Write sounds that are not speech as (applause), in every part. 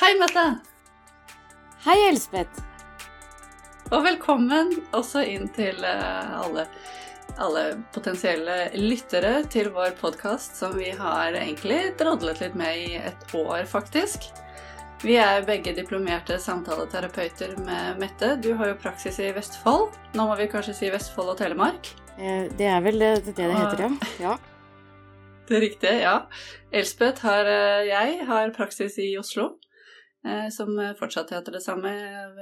Hei, Mette! Hei, Elspeth. Og velkommen også inn til eh, alle, alle potensielle lyttere til vår podkast, som vi har egentlig drodlet litt med i et år, faktisk. Vi er begge diplomerte samtaleterapeuter med Mette. Du har jo praksis i Vestfold. Nå må vi kanskje si Vestfold og Telemark. Eh, Det er vel det det, det heter, ja. ja. (laughs) Det er riktig, ja. Elspeth har eh, jeg har praksis i Oslo, som fortsatt heter det samme,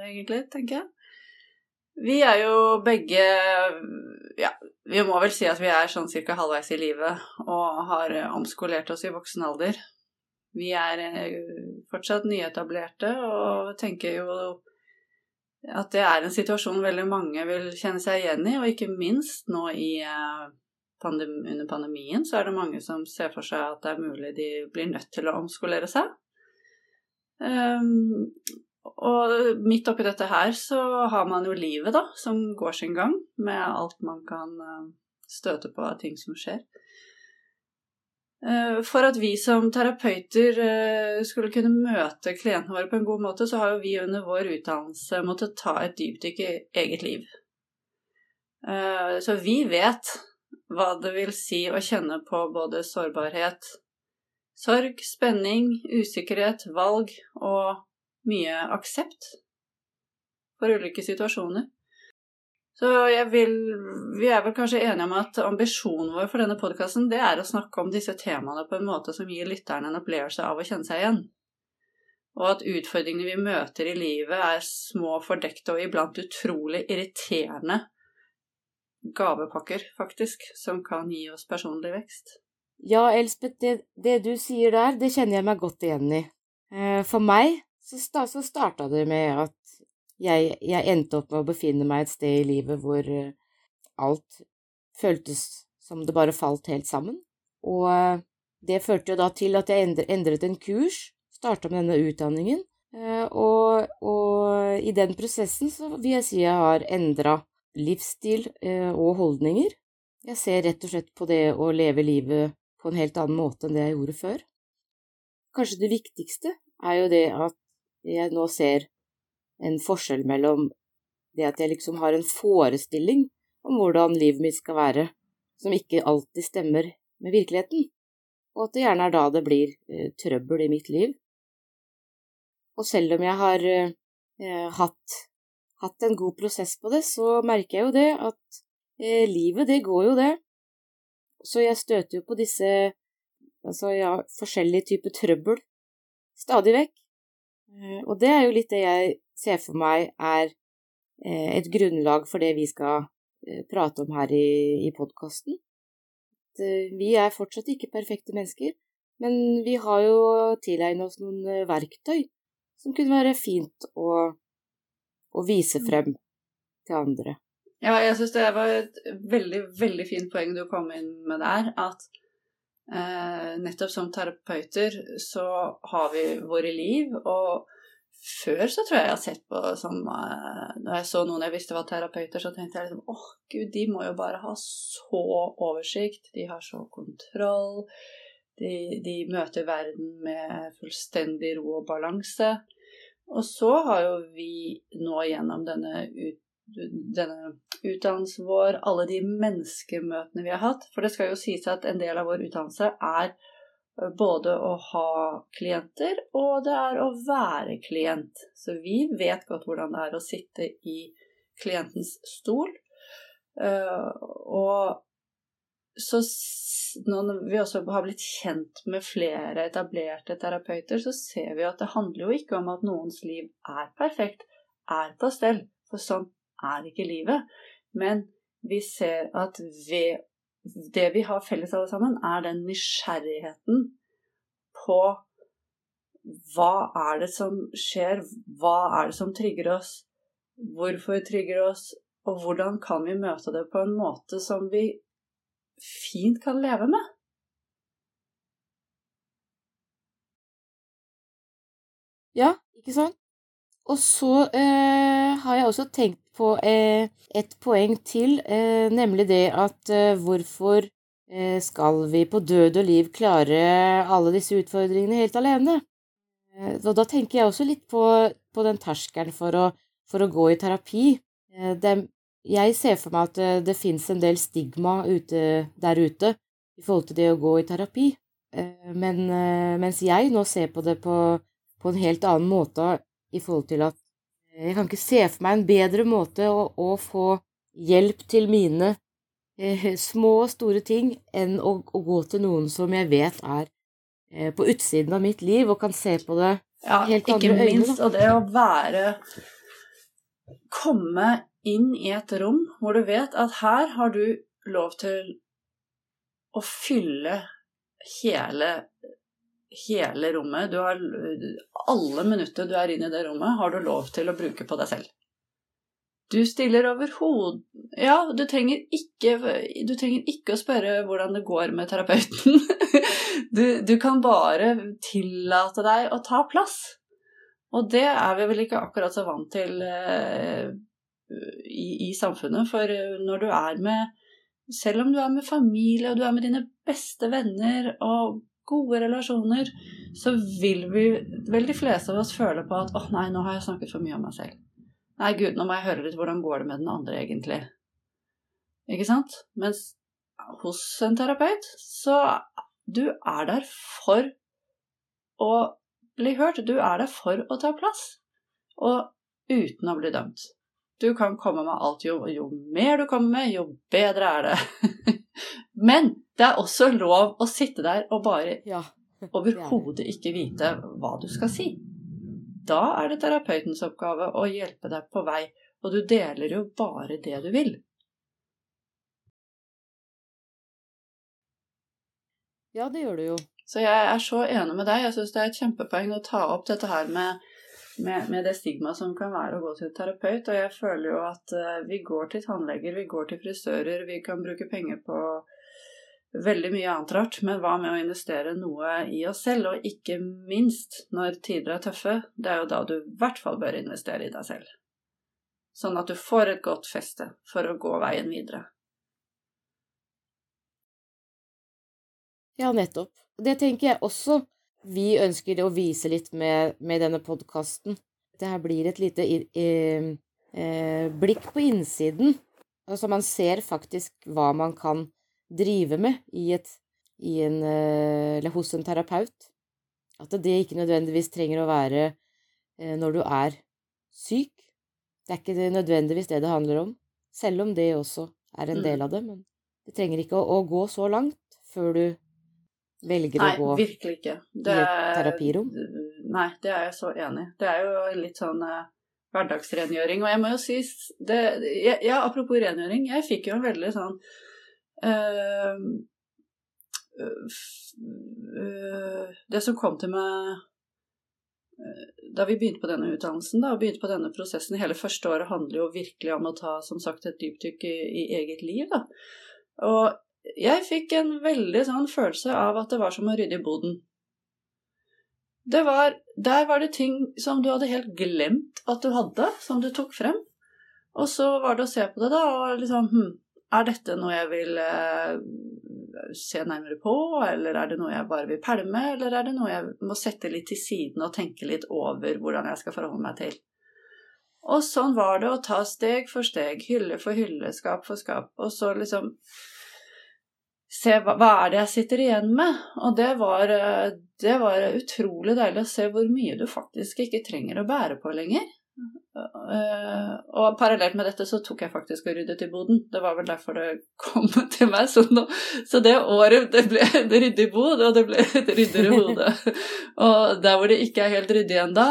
egentlig, tenker jeg. Vi er jo begge Ja, vi må vel si at vi er sånn cirka halvveis i livet og har omskolert oss i voksen alder. Vi er eh, fortsatt nyetablerte og tenker jo at det er en situasjon veldig mange vil kjenne seg igjen i, og ikke minst nå i eh, pandem under pandemien så er det mange som ser for seg at det er mulig de blir nødt til å omskolere seg. Um, og midt oppi dette her så har man jo livet, da, som går sin gang, med alt man kan uh, støte på av ting som skjer. Uh, for at vi som terapeuter uh, skulle kunne møte klientene våre på en god måte, så har jo vi under vår utdannelse måttet ta et dypdykk i eget liv. Så vi vet hva det vil si å kjenne på både sårbarhet, sorg, spenning, usikkerhet, valg og mye aksept for ulike situasjoner. Så jeg vil, vi er vel kanskje enige om at ambisjonen vår for denne podkasten det er å snakke om disse temaene på en måte som gir lytterne en opplevelse av å kjenne seg igjen. Og at utfordringene vi møter i livet er små, fordekte og iblant utrolig irriterende gavepakker, faktisk, som kan gi oss personlig vekst. Ja, Elspeth, det, det, du sier der, det kjenner jeg meg godt igjen i. Eh, for meg så, så starta det med at jeg, jeg, endte opp med å befinne meg et sted i livet hvor eh, alt føltes som det bare falt helt sammen. Og eh, det førte jo da til at jeg endret en kurs, starta med denne utdanningen, og, og i den prosessen så vil jeg si jeg har endra livsstil og holdninger. Jeg ser rett og slett på det å leve livet på en helt annen måte enn det jeg gjorde før. Kanskje det viktigste er jo det at jeg nå ser en forskjell mellom det at jeg liksom har en forestilling om hvordan livet mitt skal være, som ikke alltid stemmer med virkeligheten, og at det gjerne er da det blir eh, trøbbel i mitt liv. Og selv om jeg har eh, hatt hatt en god prosess på det, så merker jeg jo det at eh, livet, det går jo det. Så jeg støter jo på disse altså ja, forskjellige typer trøbbel stadig vekk. Eh, og det er jo litt det jeg ser for meg er eh, et grunnlag for det vi skal eh, prate om her i, i podkasten. Vi er fortsatt ikke perfekte mennesker, men vi har jo tilegnet oss noen verktøy som kunne være fint å å vise mm. frem til andre. Ja, jeg syns det var et veldig, veldig fint poeng du kom inn med der. At eh, nettopp som terapeuter så har vi våre liv, og før så tror jeg jeg har sett på som eh, Når jeg så noen jeg visste var terapeuter, så tenkte jeg liksom åh, gud, de må jo bare ha så oversikt, de har så kontroll. De, de møter verden med fullstendig ro og balanse. Og så har jo vi nå gjennom denne, ut, denne utdannelsen vår, alle de menneskemøtene vi har hatt For det skal jo sies at en del av vår utdannelse er både å ha klienter, og det er å være klient. Så vi vet godt hvordan det er å sitte i klientens stol. Og så når vi også har blitt kjent med flere etablerte terapeuter, så ser vi at det handler jo ikke om at noens liv er perfekt, er på stell, for sånn er ikke livet. Men vi ser at ved det vi har felles alle sammen, er den nysgjerrigheten på hva er det som skjer, hva er det som trigger oss, hvorfor trigger oss, og hvordan kan vi møte det på en måte som vi fint kan leve med. Ja, ikke sant? Og så eh, har jeg også tenkt på eh, et poeng til, eh, nemlig det at eh, hvorfor skal vi på død og liv klare alle disse utfordringene helt alene? Og da tenker jeg også litt på, på den terskelen for å, for å, gå i terapi. Det, jeg ser for meg at det, fins en del stigma ute, der ute i forhold til det å gå i terapi. Men mens jeg nå ser på det på, på en helt annen måte i forhold til at jeg kan ikke se for meg en bedre måte å, å få hjelp til mine eh, små og store ting enn å, å, gå til noen som jeg vet er eh, på utsiden av mitt liv, og kan se på det ja, helt andre øyne. Ikke minst, og det å være Komme inn i et rom hvor du vet at her har du lov til å fylle hele hele rommet. Du har, alle minutter du er inne i det rommet, har du lov til å bruke på deg selv. Du stiller overhodet Ja, du trenger, ikke, du trenger ikke å spørre hvordan det går med terapeuten. (laughs) Du, du kan bare tillate deg å ta plass. Og det er vi vel ikke akkurat så vant til uh, i, i, samfunnet. For når du er med Selv om du er med familie, og du er med dine beste venner og gode relasjoner, så vil vi vel de fleste av oss føle på at åh oh, nei, nå har jeg snakket for mye om meg selv. Nei, gud, nå må jeg høre litt hvordan går det med den andre, egentlig. Ikke sant? Mens hos en terapeut så du er der for å bli hørt. Du er der for å ta plass. Og uten å bli dømt. Du kan komme med alt. Jo, jo mer du kommer med, jo bedre er det. (laughs) Men det er også lov å sitte der og bare ja, overhodet ikke vite hva du skal si. Da er det terapeutens oppgave å hjelpe deg på vei, og du deler jo bare det du vil. Ja, det gjør du jo. Så jeg er så enig med deg. Jeg syns det er et kjempepoeng å ta opp dette her med, med, med det stigmaet som kan være å gå til terapeut. Og jeg føler jo at uh, vi går til tannleger, vi går til frisører, vi kan bruke penger på veldig mye annet rart, men hva med å investere noe i oss selv? Og ikke minst når tider er tøffe, det er jo da du i hvert fall bør investere i deg selv. Sånn at du får et godt feste for å gå veien videre. Ja, nettopp. Det tenker jeg også vi ønsker å vise litt med, med denne podkasten. Det her blir et lite eh, eh, blikk på innsiden. Altså man ser faktisk hva man kan drive med i et, i en, eh, eller hos en terapeut. At det ikke nødvendigvis trenger å være eh, når du er syk. Det er ikke nødvendigvis det det handler om, selv om det også er en del mm. av det. Men det trenger ikke å, å gå så langt før du velger nei, å gå virkelig ikke. Det i et terapirom. Nei, det er jeg så enig i. Det er jo litt sånn eh, hverdagsrengjøring. Og jeg må jo si det, Ja, apropos rengjøring, jeg fikk jo en veldig sånn Eh, eh, det som kom til meg eh, da vi begynte på denne utdannelsen da, og begynte på denne prosessen Hele første året handler jo virkelig om å ta som sagt et dypdykk i, i eget liv. Da. Og jeg fikk en veldig sånn følelse av at det var som å rydde i boden. Det var, der var det ting som du hadde helt glemt at du hadde, som du tok frem. Og så var det å se på det, da, og liksom hm, er dette noe jeg vil eh, se nærmere på, eller er det noe jeg bare vil pælme, eller er det noe jeg må sette litt til siden og tenke litt over hvordan jeg skal forholde meg til? Og sånn var det å ta steg for steg, hylle for hylle, skap for skap, og så liksom se hva, hva er det jeg sitter igjen med? Og det var, eh, det var utrolig deilig å se hvor mye du faktisk ikke trenger å bære på lenger. Uh, og parallelt med dette så tok jeg faktisk og ryddet i boden. Det var vel derfor det kom (laughs) til meg. Så, nå, så det året det ble et ryddig bod, og det ble et ryddigere hode. (laughs) og der hvor det ikke er helt ryddig ennå,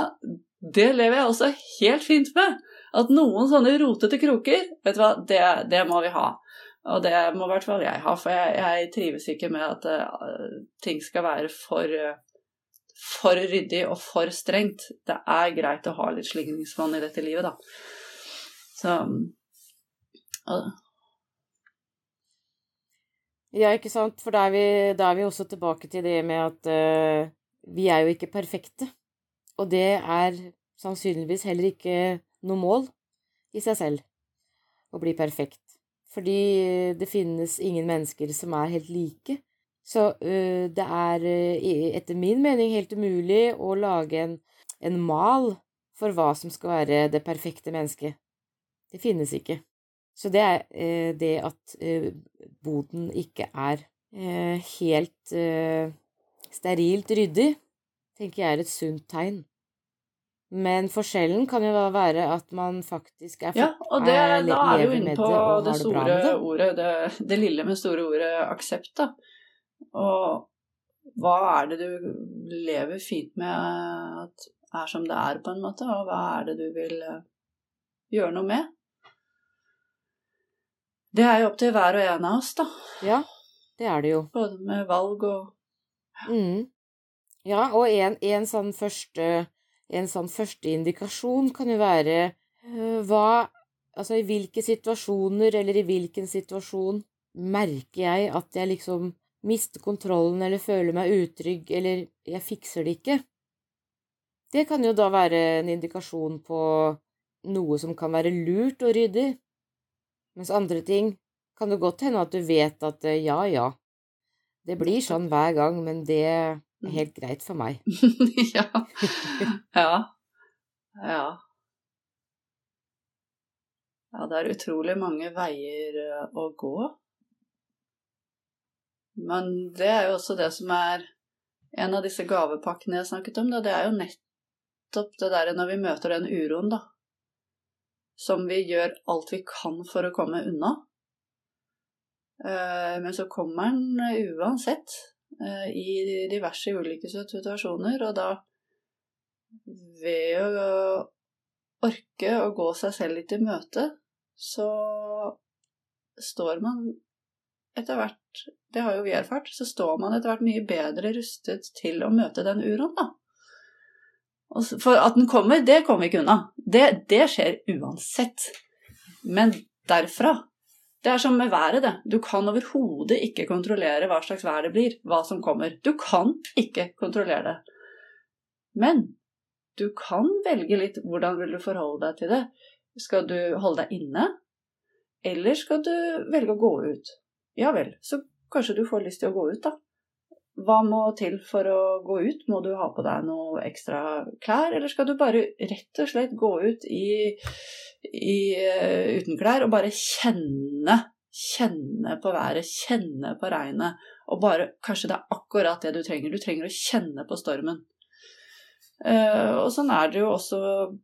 det lever jeg også helt fint med. At noen sånne rotete kroker, vet du hva, det, det må vi ha. Og det må i hvert fall jeg ha, for jeg, jeg trives ikke med at uh, ting skal være for uh, for ryddig og for strengt. Det er greit å ha litt slingringsmonn i dette livet, da. Så Ja, ikke sant, for da er, da er vi også tilbake til det med at uh, vi er jo ikke perfekte. Og det er sannsynligvis heller ikke noe mål i seg selv å bli perfekt. Fordi det finnes ingen mennesker som er helt like. Så uh, det er uh, etter min mening helt umulig å lage en, en mal for hva som skal være det perfekte mennesket. Det finnes ikke. Så det er uh, det at boden ikke er helt sterilt ryddig, tenker jeg er et sunt tegn. Men forskjellen kan jo da være at man faktisk er Ja, og det, da er du inne på det, det store det. ordet, det, det, lille, men store ordet aksept, da. Og hva er det du lever fint med at er som det er, på en måte, og hva er det du vil eh, gjøre noe med? Det er jo opp til hver og en av oss, da. Ja, det er det jo. Både med valg og mm. Ja, og en, en sånn første en sånn første indikasjon kan jo være øh, hva Altså, i hvilke situasjoner eller i hvilken situasjon merker jeg at jeg liksom mister kontrollen eller føler meg utrygg eller jeg fikser det ikke? Det kan jo da være en indikasjon på noe som kan være lurt og ryddig, mens andre ting kan det godt hende at du vet at øh, ja, ja, det blir sånn hver gang, men det helt greit for meg. (laughs) ja. ja. Ja. Ja, det er utrolig mange veier eh, å gå. Men det er jo også det som er en av disse gavepakkene jeg snakket om. Da. Det er jo nettopp det derre når vi møter den uroen, da. Som vi gjør alt vi kan for å komme unna. Eh, men så kommer den uansett. Eh, i diverse ulike situasjoner, og da ved å orke å gå seg selv litt i møte, så står man etter hvert Det har jo vi erfart. Så står man etter hvert mye bedre rustet til å møte den uroen, da. For at den kommer, det kommer vi ikke unna. Det, det skjer uansett. Men derfra det er som med været, det. Du kan overhodet ikke kontrollere hva slags vær det blir, hva som kommer. Du kan ikke kontrollere det. Men du kan velge litt hvordan vil du forholde deg til det. Skal du holde deg inne, eller skal du velge å gå ut? Ja vel, så kanskje du får lyst til å gå ut, da. Hva må til for å gå ut? Må du ha på deg noe ekstra klær, eller skal du bare rett og slett gå ut i i, uh, uten klær og bare kjenne, kjenne på været, kjenne på regnet. Og bare Kanskje det er akkurat det du trenger. Du trenger å kjenne på stormen. Uh, og sånn er det jo også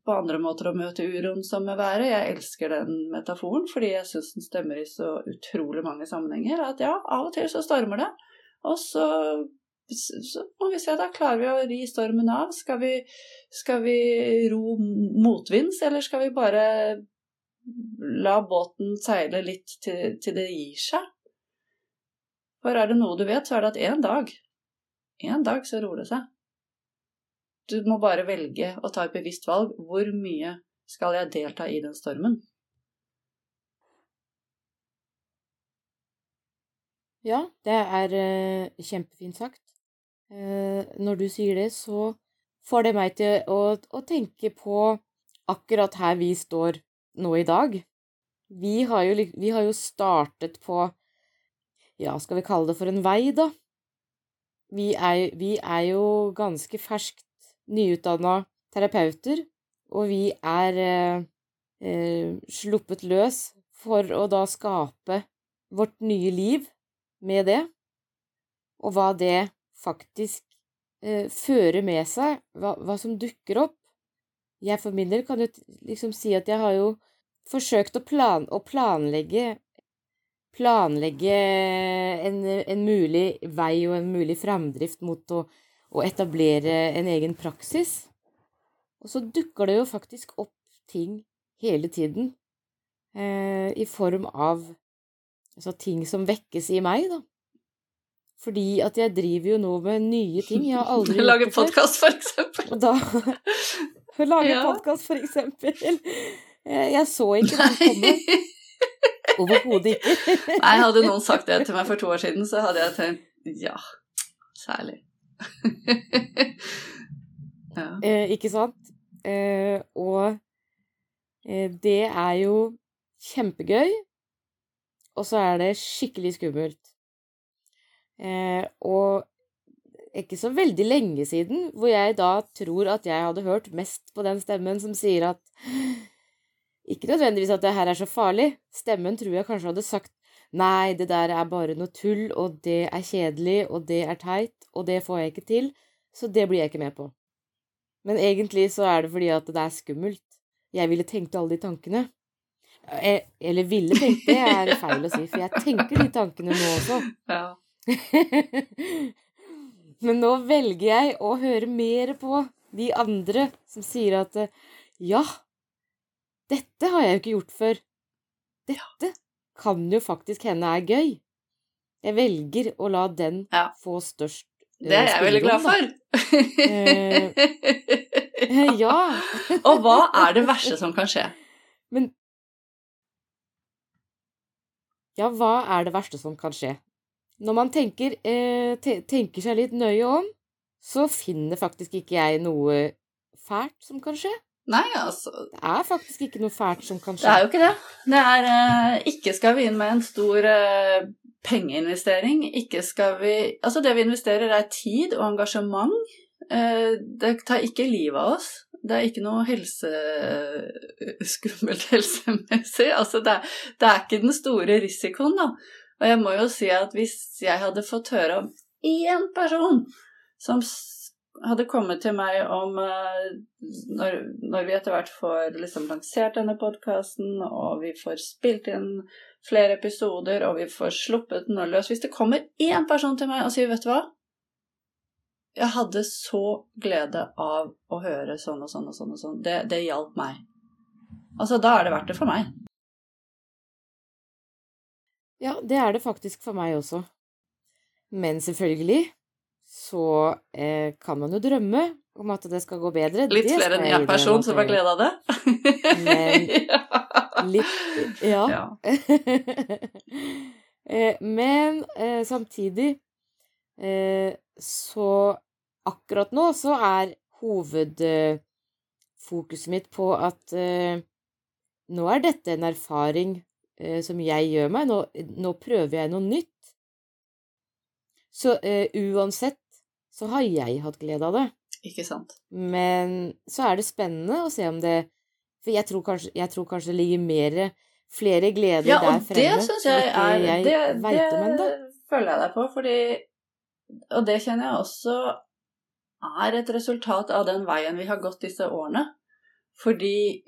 på andre måter å møte uroen som med været. Jeg elsker den metaforen fordi jeg syns den stemmer i så utrolig mange sammenhenger. At ja, av og til så stormer det, og så så må vi se, da klarer vi å ri stormen av. Skal vi, skal vi ro motvinds, eller skal vi bare la båten seile litt til, til det gir seg? For er det noe du vet, så er det at en dag, en dag så roer det seg. Du må bare velge å ta et bevisst valg. Hvor mye skal jeg delta i den stormen? Ja, det er uh, kjempefint sagt. Eh, når du sier det, så får det meg til å, å, tenke på akkurat her vi står nå i dag. Vi har, jo, vi har jo startet på Ja, skal vi kalle det for en vei, da? Vi er, vi er jo ganske ferskt nyutdanna terapeuter, og vi er eh, eh, sluppet løs for å da skape vårt nye liv med det, og hva det faktisk eh, fører med seg, hva, hva, som dukker opp. Jeg for min del kan jo liksom si at jeg har jo forsøkt å, plan, å planlegge planlegge en, en, mulig vei og en mulig framdrift mot å, å, etablere en egen praksis. Og så dukker det jo faktisk opp ting hele tiden eh, i form av altså ting som vekkes i meg, da. Fordi at jeg driver jo nå med nye ting. Jeg har (laughs) aldri gjort Lager podkast, for eksempel. Da (laughs) Lage ja. podkast, for eksempel. Jeg så ikke den komme. Overhodet ikke. (laughs) Nei, hadde noen sagt det til meg for to år siden, så hadde jeg tenkt ja, særlig. ja. Eh, ikke sant? Eh, og eh, det er jo kjempegøy, og så er det skikkelig skummelt. Eh, og ikke så veldig lenge siden, hvor jeg da tror at jeg hadde hørt mest på den stemmen som sier at ikke nødvendigvis at det her er så farlig. Stemmen tror jeg kanskje hadde sagt nei, det der er bare noe tull, og det er kjedelig, og det er teit, og det får jeg ikke til, så det blir jeg ikke med på. Men egentlig så er det fordi at det er skummelt. Jeg ville tenkt alle de tankene. Eh, eller ville tenkt det, er feil å si, for jeg tenker de tankene nå også. (laughs) Ja. (laughs) Men nå velger jeg å høre mer på de andre som sier at ja, dette har jeg jo ikke gjort før. Dette kan jo faktisk hende er gøy. Jeg velger å la den Ja. få størst eh, Det er jeg veldig glad for. da. (laughs) ja. (laughs) Og hva er det verste som kan skje? Men Ja, hva er det verste som kan skje? Når man tenker, eh, tenker seg litt nøye om, så finner faktisk ikke jeg noe fælt som kan skje. Nei, altså Det er faktisk ikke noe fælt som kan skje. Det er jo ikke det. Det er eh, Ikke skal vi inn med en stor eh, pengeinvestering. Ikke skal vi Altså, det vi investerer, er tid og engasjement. Eh, det tar ikke livet av oss. Det er ikke noe helse (laughs) skummelt helsemessig. Altså, det er, det er ikke den store risikoen, da. Og jeg må jo si at hvis jeg hadde fått høre om én person som hadde kommet til meg om eh, når, når vi etter hvert får liksom lansert denne podkasten, og vi får spilt inn flere episoder, og vi får sluppet den løs Hvis det kommer én person til meg og sier 'vet du hva', jeg hadde så glede av å høre sånn og sånn og sånn, og sånn. Det, det hjalp meg. Altså, da er det verdt det for meg. Ja, det er det faktisk for meg også. Men selvfølgelig så eh, kan man jo drømme om at det skal gå bedre. Litt Det flere enn jeg person som har glede av det. Men- (laughs) Litt, ja. ja. (laughs) Eh, Men eh, samtidig eh, så akkurat nå så er hovedfokuset mitt på at eh, nå er dette en erfaring som jeg gjør meg. Nå, nå prøver jeg noe nytt. Så eh, uansett så har jeg hatt glede av det. Ikke sant. Men så er det spennende å se om det For jeg tror kanskje, jeg tror kanskje det ligger mer, flere gleder Ja, der og det fremme syns jeg er jeg Det, det føler jeg deg på, fordi Og det kjenner jeg også er et resultat av den veien vi har gått disse årene. Fordi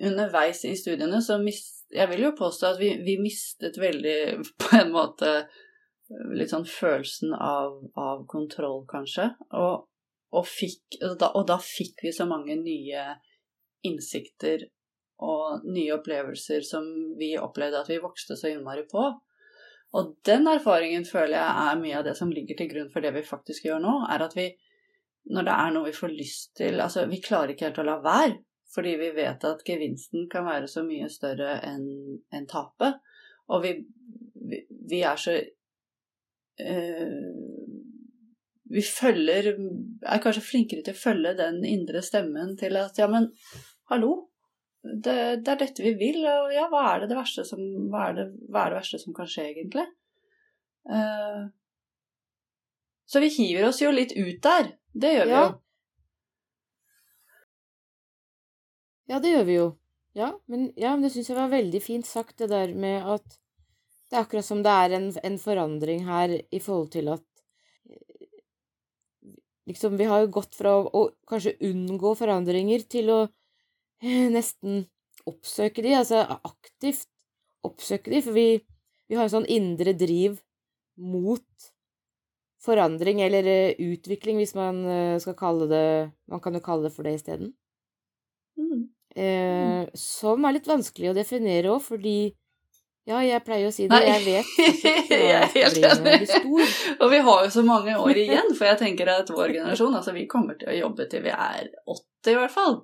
underveis i studiene så mist... Jeg vil jo påstå at vi, vi mistet veldig, (laughs) på en måte, litt sånn følelsen av, av kontroll, kanskje. Og, og, fikk, og, da, og da fikk vi så mange nye innsikter og nye opplevelser som vi opplevde at vi vokste så innmari på. Og den erfaringen føler jeg er mye av det som ligger til grunn for det vi faktisk gjør nå, er at vi, når det er noe vi får lyst til Altså, vi klarer ikke helt å la være, fordi vi vet at gevinsten kan være så mye større enn en tapet. Og vi, vi, vi er så øh, Vi følger Er kanskje flinkere til å følge den indre stemmen til at ja, men hallo, det, det er dette vi vil, og ja, hva er det, det som hva er det, hva er det verste som kan skje, egentlig? Uh, så vi hiver oss jo litt ut der. Det gjør vi Ja. jo. Ja, det gjør vi jo. Ja, men, ja, men det syns jeg var veldig fint sagt, det der med at det er akkurat som det er en, en forandring her i forhold til at eh, Liksom, vi har jo gått fra å, å kanskje unngå forandringer til å eh, nesten oppsøke de, altså aktivt oppsøke de, for vi, vi har en sånn indre driv mot forandring, eller eh, utvikling, hvis man skal kalle det Man kan jo kalle det for det isteden. Mm. Eh, som er litt vanskelig å definere òg, fordi Ja, jeg pleier å si det, Nei. jeg vet (laughs) Jeg er helt enig. Og vi har jo så mange år (laughs) igjen, for jeg tenker at vår generasjon, altså vi kommer til å jobbe til vi er 80 i hvert fall.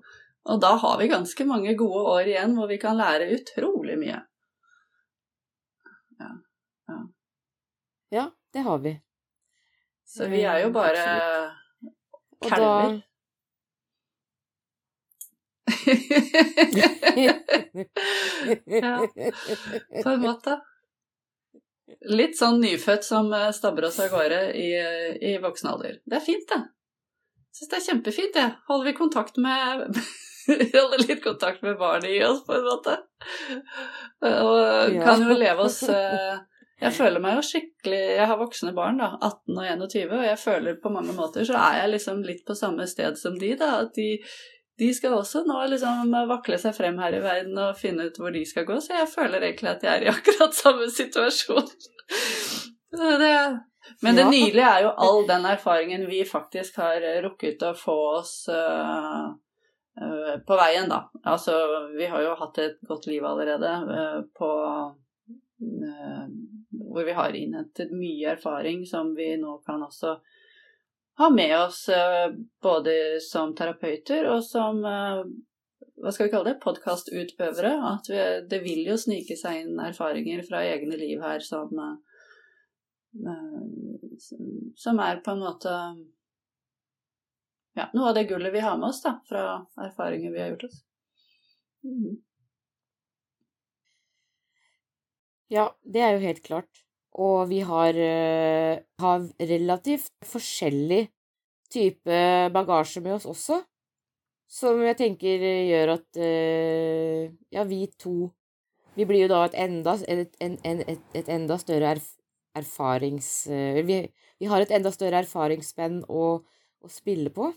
Og da har vi ganske mange gode år igjen hvor vi kan lære utrolig mye. Ja, det har vi. Så vi er jo Eh, bare kalver. Ja. På en måte. Litt sånn nyfødt som eh, stabber oss av gårde i, i voksen alder. Det er fint, det. Syns det er kjempefint, det. Holder vi kontakt med (laughs) Holder litt kontakt med barnet i oss, på en måte. Og kan jo leve oss eh, Jeg føler meg jo skikkelig Jeg har voksne barn, da, 18 og 21, og jeg føler på mange måter så er jeg liksom litt på samme sted som de, da. At de de skal også nå liksom vakle seg frem her i verden og finne ut hvor de skal gå, så jeg føler egentlig at jeg er i (laughs) akkurat samme situasjon. Det, men det nylige er jo all den erfaringen vi faktisk har rukket å få oss uh, uh, på veien, da. Altså, vi har jo hatt et godt liv allerede uh, på Hvor vi har innhentet mye erfaring som vi nå kan også ha med oss både som terapeuter og som hva skal vi kalle det, podkastutøvere. At vi, det vil jo snike seg inn erfaringer fra egne liv her som som er på en måte ja, noe av det gullet vi har med oss da, fra erfaringer vi har gjort oss. Mm. Ja, det er jo helt klart. Og vi har, uh, har relativt forskjellig type bagasje med oss også, som jeg tenker gjør at uh, ja, vi to Vi blir jo da et enda, et, et, et, et enda større erf erfarings... Eh, vi, vi, har et enda større erfaringsspenn å, å, spille på.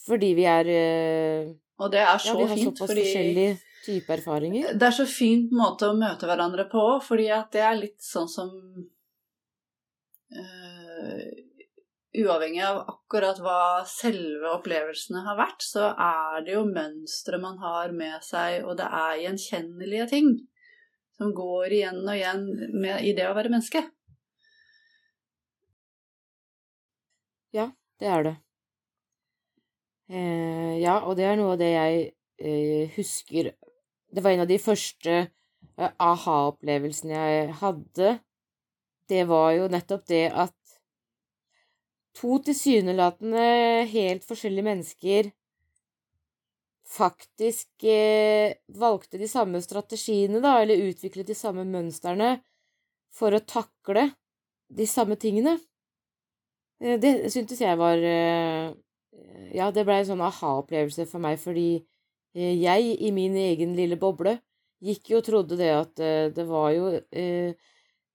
Fordi vi er eh, Og det er så ja, fint, fordi type erfaringer. Det er så fint måte å møte hverandre på, fordi at det er litt sånn som uh, Uavhengig av akkurat hva selve opplevelsene har vært, så er det jo mønstre man har med seg, og det er gjenkjennelige ting som går igjen og igjen med, i det å være menneske. Ja, det er det. Eh, ja, og det er noe av det jeg eh, husker Det var en av de første eh, aha-opplevelsene jeg hadde. Det var jo nettopp det at to tilsynelatende helt forskjellige mennesker faktisk eh, valgte de samme strategiene, da, eller utviklet de samme mønstrene for å takle de samme tingene. Eh, det syntes jeg var eh, Ja, det blei en sånn aha-opplevelse for meg, fordi jeg, i min egen lille boble, gikk jo og trodde det at eh, det var jo eh,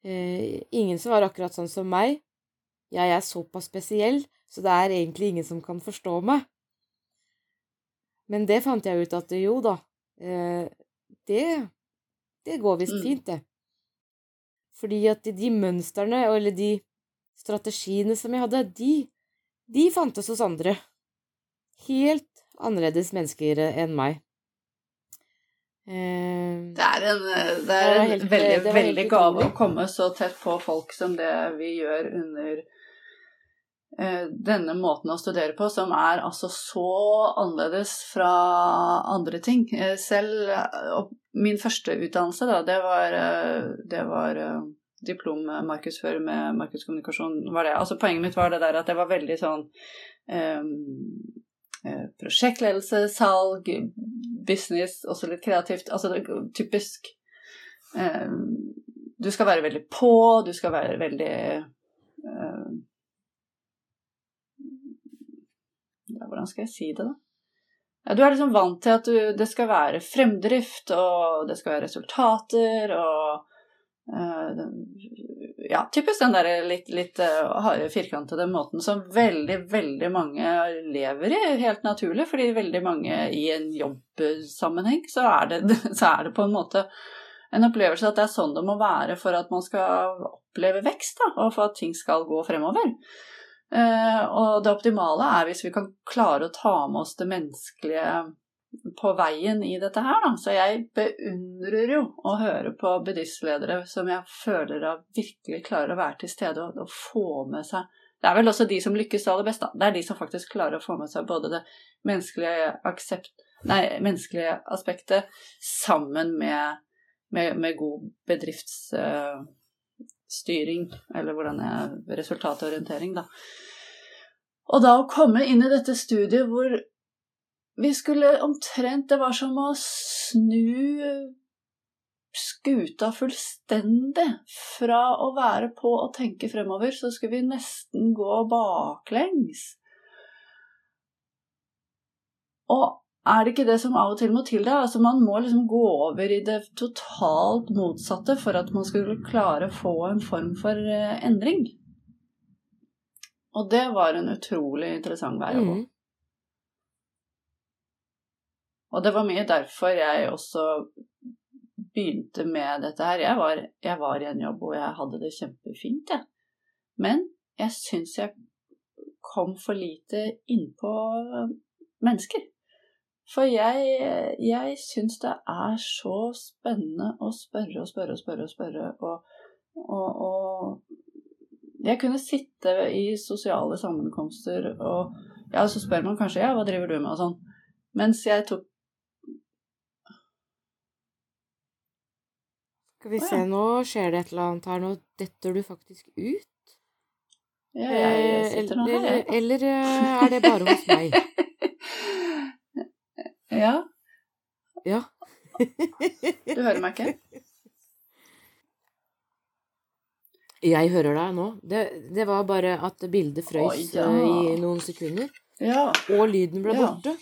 ingen som var akkurat sånn som meg. Jeg er såpass spesiell, så det er egentlig ingen som kan forstå meg. Men det fant jeg ut at jo da, eh, det, det går visst mm. fint, det. Fordi at de mønstrene, eller de strategiene som jeg hadde, de, de fantes hos andre. Helt annerledes mennesker enn meg. Eh, det er en, det er en helt, veldig, veldig gave å komme så tett på folk som det vi gjør under Eh, denne måten å studere på, som er altså så annerledes fra andre ting. Eh, selv min første utdannelse, da, det var, eh, det var diplommarkedsfører med markedskommunikasjon. Var det. Altså, poenget mitt var det der at det var veldig sånn um, Prosjektledelse, salg, business, også litt kreativt. Altså det, typisk um, Du skal være veldig på, du skal være veldig uh, ja, Hvordan skal jeg si det, da? Ja, du er liksom vant til at du, det skal være fremdrift, og det skal være resultater, og Ja, typisk den der litt, litt uh, firkantede måten som veldig, veldig mange lever i, helt naturlig. Fordi veldig mange i en jobbsammenheng, så er det, (laughs) så er det på en måte en opplevelse at det er sånn det må være for at man skal oppleve vekst, da, og for at ting skal gå fremover. Eh, og det optimale er hvis vi kan klare å ta med oss det menneskelige på veien i dette her, da. Så jeg beundrer jo å høre på bedriftsledere som jeg føler da virkelig klarer å være til stede og, og, få med seg Det er vel også de som lykkes aller best, da. Det er de som faktisk klarer å få med seg både det menneskelige, aksept, nei, menneskelige aspektet sammen med, med, med god bedrifts... Uh, eller hvordan er resultatorientering, da. Og da å komme inn i dette studiet hvor vi skulle omtrent Det var som å snu skuta fullstendig. Fra å være på og tenke fremover, så skulle vi nesten gå baklengs. Og er det ikke det som av og til må til da? Altså Man må liksom gå over i det totalt motsatte for at man skulle klare å få en form for eh, endring. Og det var en utrolig interessant vei å gå. Mm. Og det var mye derfor jeg også begynte med dette her. Jeg var, jeg var i en jobb hvor jeg hadde det kjempefint, jeg. Men jeg syns jeg kom for lite innpå mennesker. For jeg, jeg syns det er så spennende å spørre og spørre og spørre og spørre. Og, og, og jeg kunne sitte i sosiale sammenkomster og ja, så spør man kanskje ja, hva driver du med og sånn. Mens jeg tok Skal vi se, nå skjer det et eller annet her. Nå detter du faktisk ut. Ja, jeg sitter nå her, eller, jeg. eller eh, er det bare hos meg? (laughs) Ja, Ja. du hører meg ikke? Jeg hører deg nå. Det, det var bare at bildet frøys Oi, ja. eh, i noen sekunder, Ja. og lyden ble Ja. borte.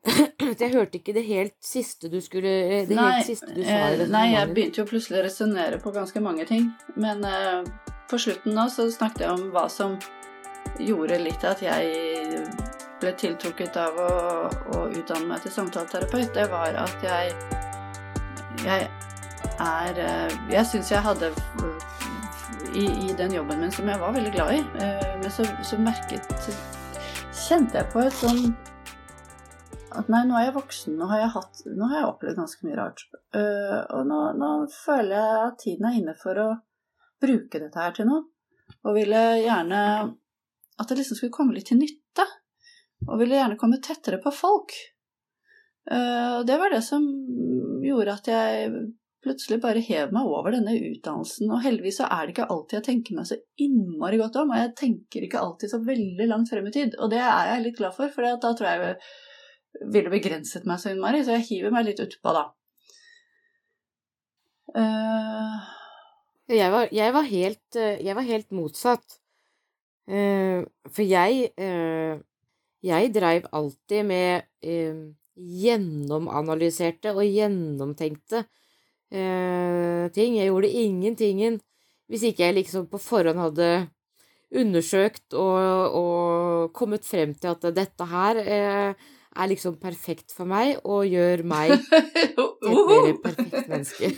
(clears throat) Jeg hørte ikke det helt siste du skulle eh, Det Nei, helt siste du sa eh, nei, jeg begynte jo plutselig å resonnere på ganske mange ting. Men eh, på slutten nå så snakket jeg om hva som gjorde litt at jeg ble tiltrukket av å, å utdanne meg til samtaleterapeut. Det var at jeg Jeg er eh, Jeg syns jeg hadde i, I den jobben min som jeg var veldig glad i, eh, men så, så merket Kjente jeg på et sånn at nei, nå er jeg voksen, nå har jeg, hatt, nå har jeg opplevd ganske mye rart. Uh, og nå, nå føler jeg at tiden er inne for å bruke dette her til noe. Og ville gjerne at det liksom skulle komme litt til nytte. Og ville gjerne komme tettere på folk. Og det var det som gjorde at jeg plutselig bare hev meg over denne utdannelsen. Og heldigvis så er det ikke alltid jeg tenker meg så innmari godt om, og jeg tenker ikke alltid så veldig langt frem i tid. Og det er jeg litt glad for, for da tror jeg ville begrenset meg så innmari, så jeg hiver meg litt utpå, da. Uh... Jeg var, jeg var, helt, eh, jeg var helt motsatt. Uh, for jeg uh, Jeg dreiv alltid med gjennomanalyserte og gjennomtenkte ting. Jeg gjorde ingentingen hvis ikke jeg liksom på forhånd hadde undersøkt og, og kommet frem til at dette her eh, er liksom perfekt for meg og gjør meg til (laughs) et mer perfekt menneske.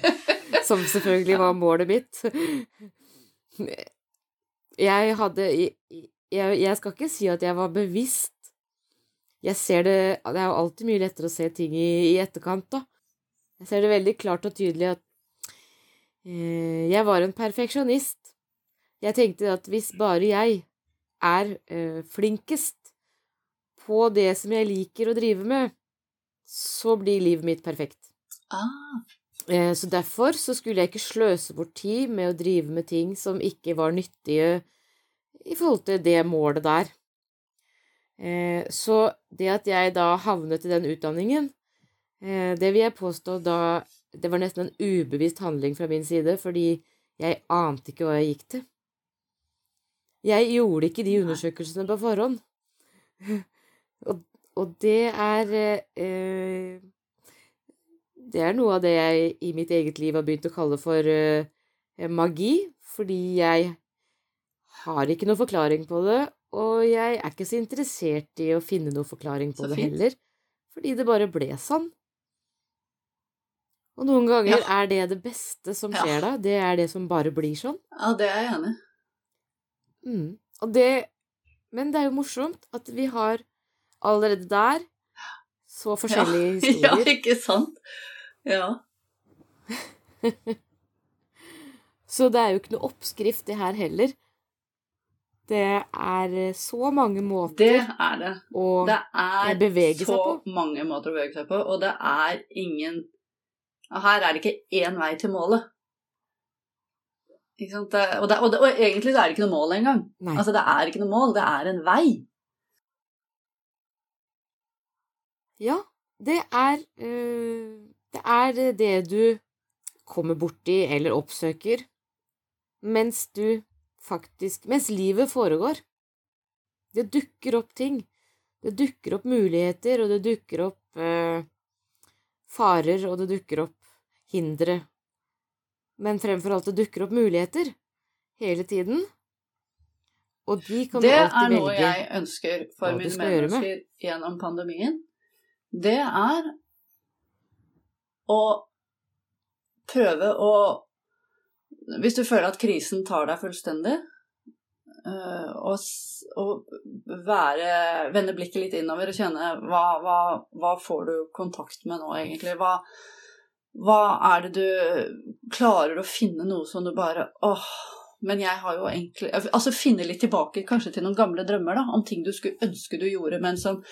(laughs) Som selvfølgelig var målet mitt. Jeg hadde jeg, jeg skal ikke si at jeg var bevisst. Jeg ser det Det er jo alltid mye lettere å se ting i, i etterkant, da. Jeg ser det veldig klart og tydelig at eh, jeg var en perfeksjonist. Jeg tenkte at hvis bare jeg er eh, flinkest på det som jeg liker å drive med, så blir livet mitt perfekt. ah, Eh, Så derfor så skulle jeg ikke sløse bort tid med å drive med ting som ikke var nyttige i forhold til det målet der. Eh, Så det at jeg da havnet i den utdanningen, eh, det vil jeg påstå da Det var nesten en ubevisst handling fra min side, fordi jeg ante ikke hva jeg gikk til. Jeg gjorde ikke de undersøkelsene på forhånd. (laughs) Og, og det er eh, Det er noe av det jeg i mitt eget liv har begynt å kalle for eh, magi, fordi jeg har ikke noen forklaring på det, og jeg er ikke så interessert i å finne noen forklaring på Så det fint. heller, fordi det bare ble sånn. Og noen ganger Ja. er det det beste som Ja. skjer da, det er det som bare blir sånn. ja, det er jeg enig i. Mm. Og det Men det er jo morsomt at vi har allerede der så forskjellige (laughs) Ja, historier. ikke sant? Ja. (laughs) Så det er jo ikke noe oppskrift, det her heller. Det er så mange Det måter er det. å Det er bevege så seg på. mange måter å bevege seg på, og det er ingen Her er det ikke én vei til målet. Ikke sant? Og, det, og, det, og egentlig så er det ikke noe mål engang. Altså, det er ikke noe mål, det er en vei. Ja, det er øh, Det er det du kommer borti eller oppsøker mens du faktisk Mens livet foregår. Det dukker opp ting. Det dukker opp muligheter, og det dukker opp eh, farer, og det dukker opp hindre. Men fremfor alt, det dukker opp muligheter hele tiden. Og de kan det du alltid velge. er noe jeg ønsker for mine medmennesker gjennom pandemien. Det er å prøve å Hvis du føler at krisen tar deg fullstendig, å, og, og være, vende blikket litt innover og kjenne hva, hva, hva får du kontakt med nå, egentlig? Hva, hva er det du klarer å finne noe som du bare åh, men jeg har jo egentlig Altså finne litt tilbake kanskje til noen gamle drømmer, da, om ting du skulle ønske du gjorde, men som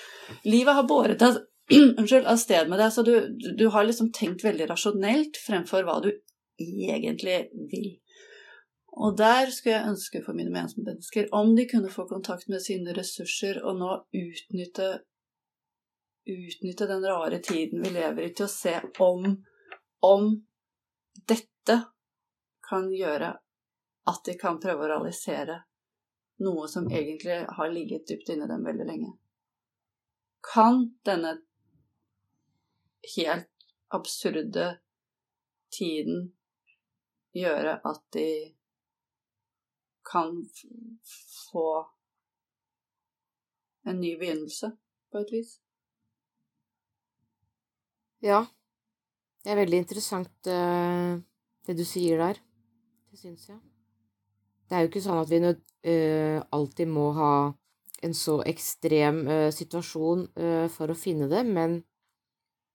livet har båret deg (clears throat) unnskyld, av sted med deg, så du, du- har liksom tenkt veldig rasjonelt fremfor hva du egentlig vil. Og der skulle jeg ønske for mine mennesker om de kunne få kontakt med sine ressurser og nå utnytte utnytte den rare tiden vi lever i til å se om om dette kan gjøre at de kan prøve å realisere noe som egentlig har ligget dypt inni dem veldig lenge. Kan denne helt absurde tiden gjøre at de kan få en ny begynnelse, på et vis? Ja, det er veldig interessant eh, det du sier der. Det syns jeg. Det er jo ikke sånn at vi eh, alltid må ha en så ekstrem eh, situasjon for å finne det, men,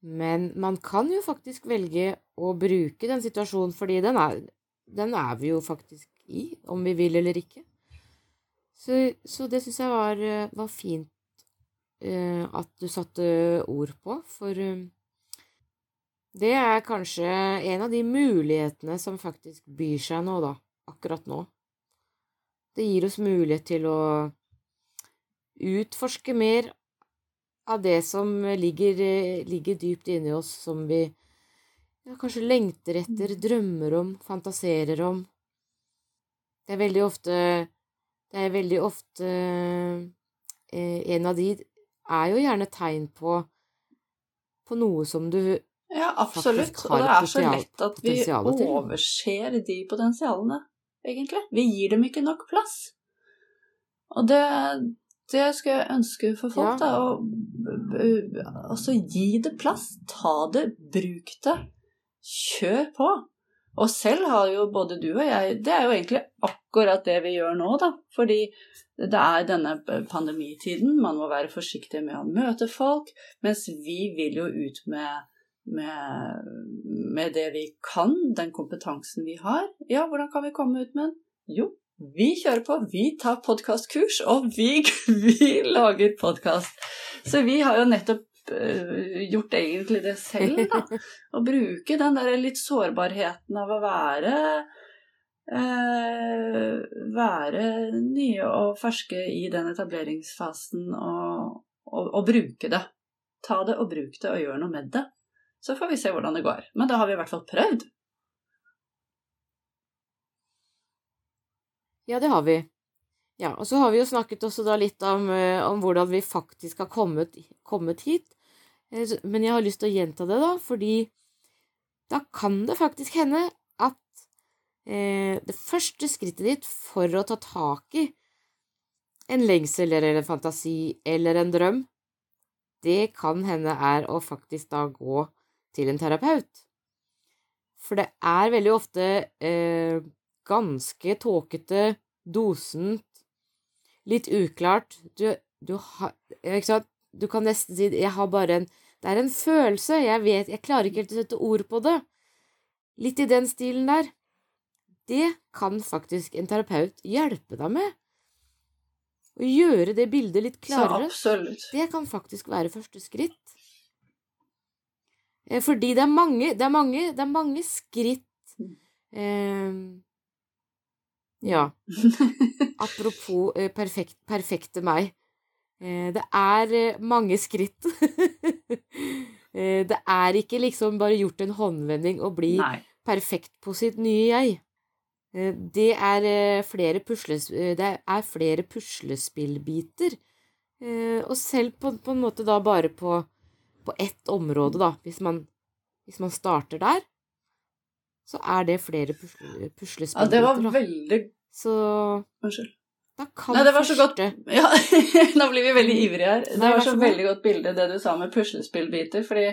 men man kan jo faktisk velge å bruke den situasjonen, fordi den er, den er vi jo faktisk i, om vi vil eller ikke. Så, så det syns jeg var, var fint uh, at du satte ord på, for uh, det er kanskje en av de mulighetene som faktisk byr seg nå, da, akkurat nå. Det gir oss mulighet til å utforske mer av det som ligger, eh, ligger dypt inni oss, som vi ja, kanskje lengter etter, drømmer om, fantaserer om. Det er veldig ofte Det er veldig ofte eh, En av de er jo gjerne tegn på på noe som du Ja, absolutt. Og det er så lett at vi overser de potensialene, egentlig. Vi gir dem ikke nok plass. Og det, det skal jeg ønske for folk, Ja. da. Og, b- altså gi det plass. Ta det, bruk det. Kjør på. Og selv har jo både du og jeg Det er jo egentlig akkurat det vi gjør nå, da. Fordi det er denne pandemitiden. Man må være forsiktig med å møte folk. Mens vi vil jo ut med med, med det vi kan, den kompetansen vi har. Ja, hvordan kan vi komme ut med den? Jo, vi kjører på. Vi tar podkastkurs, og vi, (laughs) vi lager podkast. Så vi har jo nettopp uh, gjort egentlig det selv, da. Å bruke den der litt sårbarheten av å være uh, Være nye og ferske i den etableringsfasen og, og, og bruke det. Ta det og bruk det og gjør noe med det. Så får vi se hvordan det går. Men da har vi i hvert fall prøvd. Ja, det har vi. Ja, og så har vi jo snakket også da litt om, eh, om hvordan vi faktisk har kommet, kommet hit. Eh, Men jeg har lyst til å gjenta det, da, fordi da kan det faktisk hende at eh, det første skrittet ditt for å ta tak i en lengsel eller en fantasi eller en drøm, det kan hende er å faktisk da gå til en terapeut. For det er veldig ofte eh, ganske tåkete, dosent, litt uklart. Du, du har Ikke sant? Du kan nesten si Jeg har bare en Det er en følelse. Jeg vet Jeg klarer ikke helt å sette ord på det. Litt i den stilen der. Det kan faktisk en terapeut hjelpe deg med. Å gjøre det bildet litt klarere. Det kan faktisk være første skritt. Eh, Fordi det er mange, det er mange, det er mange skritt eh, Ja, (laughs) apropos eh, perfekt, perfekte meg. Eh, det er eh, mange skritt (laughs) Eh, det er ikke liksom bare gjort en håndvending og bli Nei. perfekt på sitt nye jeg. Eh, Det er flere, pusles, det er flere puslespillbiter. Eh, Og selv på, på en måte da bare på, på ett område, da, hvis man, hvis man starter der, så er det flere pusle, Ja, puslespillbiter. det var veldig Så Unnskyld. Nei, det var så godt Ja, (laughs) nå blir vi veldig ivrige her. Det var så veldig godt bilde, det du sa med puslespillbiter, fordi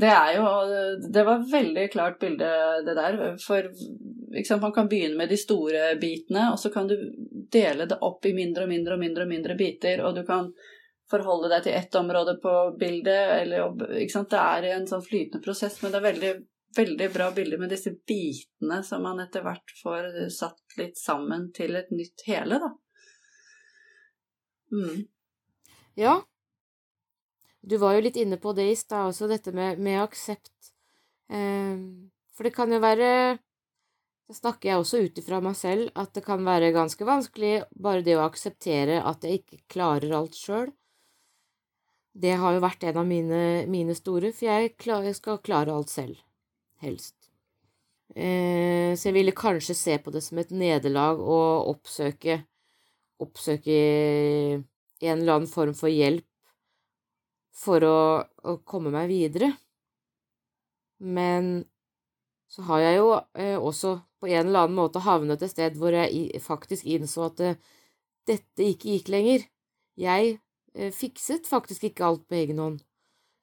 det er jo Det var veldig klart bilde, det der. For sant, man kan begynne med de store bitene, og så kan du dele det opp i mindre og mindre og mindre og mindre biter, og du kan forholde deg til ett område på bildet, eller. Det er en sånn flytende prosess, men det er veldig veldig bra bilde med disse bitene som man etter hvert får satt litt sammen til et nytt hele, da. Mm. Ja. Du var jo litt inne på det i stad også, dette med, med aksept. Eh, for det kan jo være Da snakker jeg også ut ifra meg selv at det kan være ganske vanskelig bare det å akseptere at jeg ikke klarer alt sjøl. Det har jo vært en av mine, mine store, for jeg, klar, jeg skal klare alt selv. Helst. Eh, så jeg ville kanskje se på det som et nederlag å oppsøke Oppsøke en eller annen form for hjelp for å, å komme meg videre. Men så har jeg jo eh, også på en eller annen måte havnet et sted hvor jeg faktisk innså at eh, dette ikke gikk lenger. Jeg fikset faktisk ikke alt på egen hånd.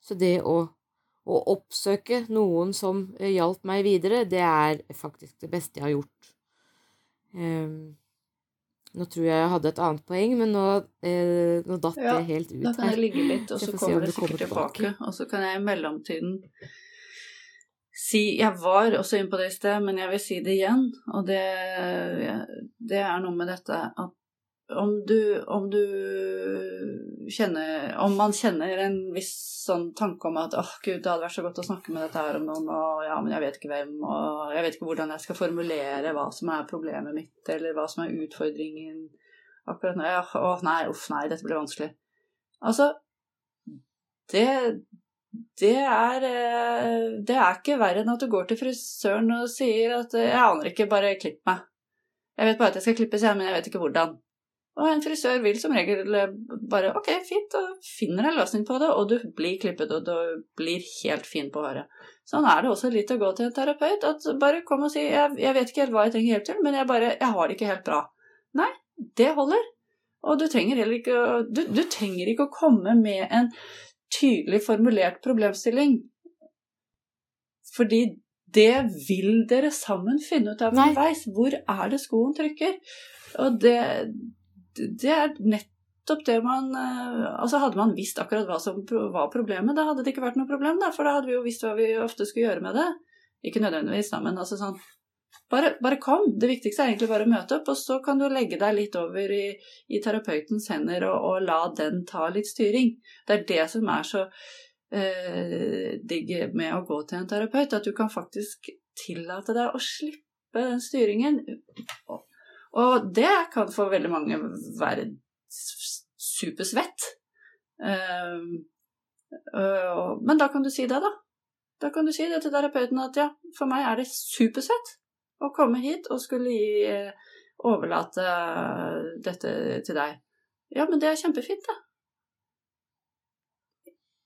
Så det å, å oppsøke noen som eh, hjalp meg videre, det er faktisk det beste jeg har gjort. Ehm, nå tror jeg jeg hadde et annet poeng, men nå, eh, nå datt Ja, det helt ut Da kan jeg ligge litt, og Så kommer det sikkert tilbake. tilbake. Og så kan jeg i mellomtiden si Jeg var også inne på det i sted, men jeg vil si det igjen. Og det, det er noe med dette at om du, om du kjenner Om man kjenner en viss sånn tanke om at åh, gud, det hadde vært så godt å snakke med dette her om noen, og ja, men jeg vet ikke hvem, og jeg vet ikke hvordan jeg skal formulere hva som er problemet mitt, eller hva som er utfordringen akkurat nå. Ja, å nei, uff, nei, dette blir vanskelig. Altså, det det er, eh, det er ikke verre enn at du går til frisøren og sier at 'jeg aner ikke, bare klipp meg'. Jeg vet bare at jeg skal klippes, jeg, men jeg vet ikke hvordan. Og en frisør vil som regel eh, bare 'ok, fint', og finner en løsning på det, og du blir klippet, og du blir helt fin på håret. Sånn er det også litt å gå til en terapeut. At bare kom og si 'jeg, jeg vet ikke helt hva jeg trenger hjelp til, men jeg bare, jeg har det ikke helt bra'. Nei, det holder. Og du trenger heller ikke du, du trenger ikke å komme med en tydelig formulert problemstilling. Fordi det vil dere sammen finne ut av underveis. Hvor er det skoen trykker? Og det, det er nettopp det man eh, Altså hadde man visst akkurat hva som var problemet, da hadde det ikke vært noe problem, da, for da hadde vi jo visst hva vi ofte skulle gjøre med det. Ikke nødvendigvis, da, men altså sånn bare, bare kom. Det viktigste er egentlig bare å møte opp, og så kan du legge deg litt over i, i terapeutens hender og, og la den ta litt styring. Det er det som er så eh, digg med å gå til en terapeut, at du kan faktisk tillate deg å slippe den styringen. Og, det kan for veldig mange være supersvett. Eh, øh, men da kan du si det, da. Da kan du si det til terapeuten at ja, for meg er det supersvett å komme hit og skulle gi, eh, overlate dette til deg. Ja, men det er kjempefint, det.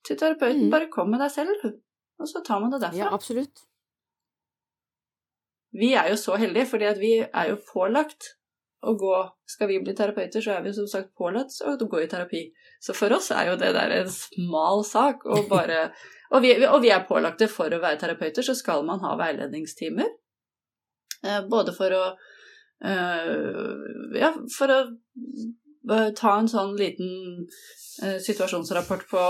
Til terapeuten, Mm. bare kom med deg selv. Og så tar man det derfra. Ja, absolutt. Vi er jo så heldige, fordi at vi er jo pålagt å gå Skal vi bli terapeuter, så er vi som sagt pålagt å gå i terapi. Så for oss er jo det der en smal sak å (laughs) bare og, vi, og vi er pålagte for å være terapeuter, så skal man ha veiledningstimer. Eh, Både for å eh, Ja, for å ta en sånn liten eh, situasjonsrapport på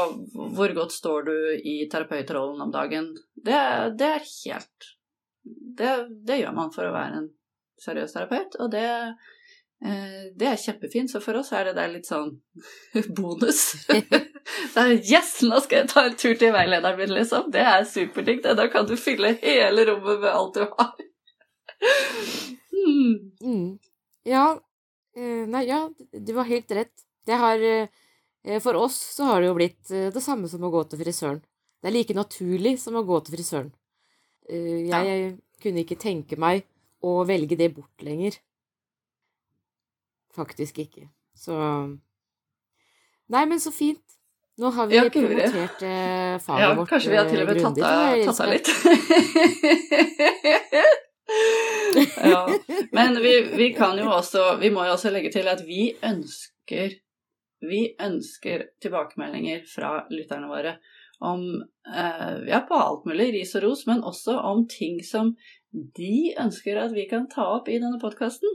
hvor godt står du i terapeutrollen om dagen. Det, det er helt det, det gjør man for å være en seriøs terapeut, og det, det er kjempefint. Så for oss er det der litt sånn (laughs) bonus. (laughs) det er Yes, nå skal jeg ta en tur til veilederen min, liksom. Det er superdigg. Da kan du fylle hele rommet med alt du har. mm. Mm. Ja, eh, nei, ja, du har helt rett. Det har eh, For oss så har det jo blitt eh, det samme som å gå til frisøren. Det er like naturlig som å gå til frisøren. Eh, jeg ja. kunne ikke tenke meg å velge det bort lenger. Faktisk ikke. Så Nei, men så fint. Nå har vi ja, promotert eh, faget ja, vårt Kanskje vi har til og med tatt av litt. (laughs) ja. Men vi, vi, kan jo også Vi må jo også legge til at vi ønsker Vi ønsker tilbakemeldinger fra lytterne våre om eh, Ja, på alt mulig, ris og ros, men også om ting som de ønsker at vi kan ta opp i denne podkasten.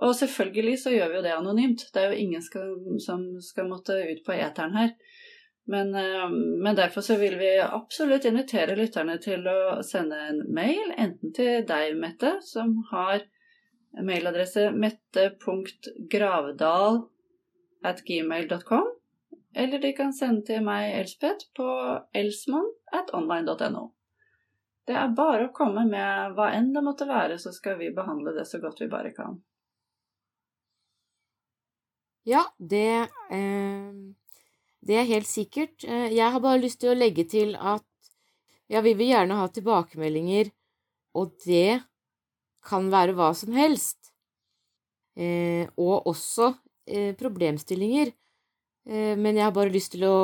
Og selvfølgelig så gjør vi jo det anonymt. Det er jo ingen skal, som skal måtte ut på eteren her. Men, eh, men, derfor så vil vi absolutt invitere lytterne til å sende en mail, enten til deg, Mette, som har mailadresse mette.gravdal eller de kan sende til meg, Elspeth, på elsmon. Det er bare å komme med hva enn det måtte være, så skal vi behandle det så godt vi bare kan. Ja, det eh, Det er helt sikkert. Eh, jeg har bare lyst til å legge til at ja, vi vil gjerne ha tilbakemeldinger, og det kan være hva som helst. Eh, og også eh, problemstillinger. Eh, men jeg har bare lyst til å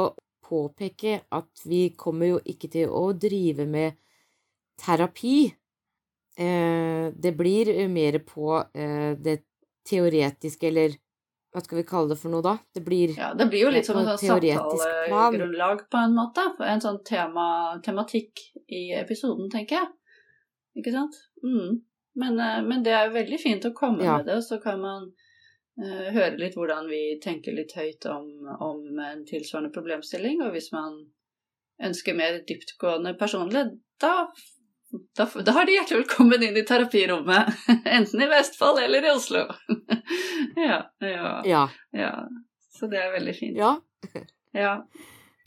påpeke at vi kommer jo ikke til å drive med terapi. Eh, det blir mer på det teoretiske, eller hva skal vi kalle det for noe da? Det blir, ja, det blir jo litt som et sånn samtalegrunnlag på en måte. En sånn tema, tematikk i episoden, tenker jeg. Ikke sant? Mm. Men, eh, men, det er jo veldig fint å komme ja. med det, så kan man uh, høre litt hvordan vi tenker litt høyt om, om, en tilsvarende problemstilling. Og hvis man ønsker mer dyptgående personlig, da da, da, har de hjertelig velkommen inn i terapirommet. (laughs) Enten i Vestfold eller i Oslo. (laughs) ja, ja, ja, ja. Så det er veldig fint. Ja. (laughs) ja.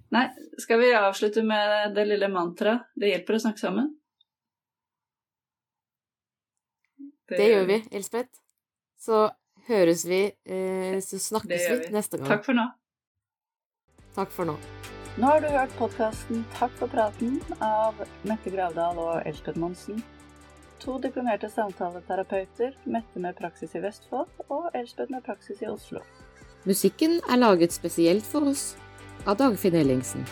Nei, skal vi avslutte med det lille mantraet 'Det hjelper å snakke sammen'? Det, det gjør vi, Elspeth. Så høres vi, eh, så snakkes vi, neste gang. Takk for nå. Takk for nå. Nå har du hørt podkasten 'Takk for praten' av Mette Gravdal og Elspeth Monsen. To diplomerte samtaleterapeuter, Mette med praksis i Vestfold og Elspeth med praksis i Oslo. Musikken er laget spesielt for oss av Dagfinn Ellingsen.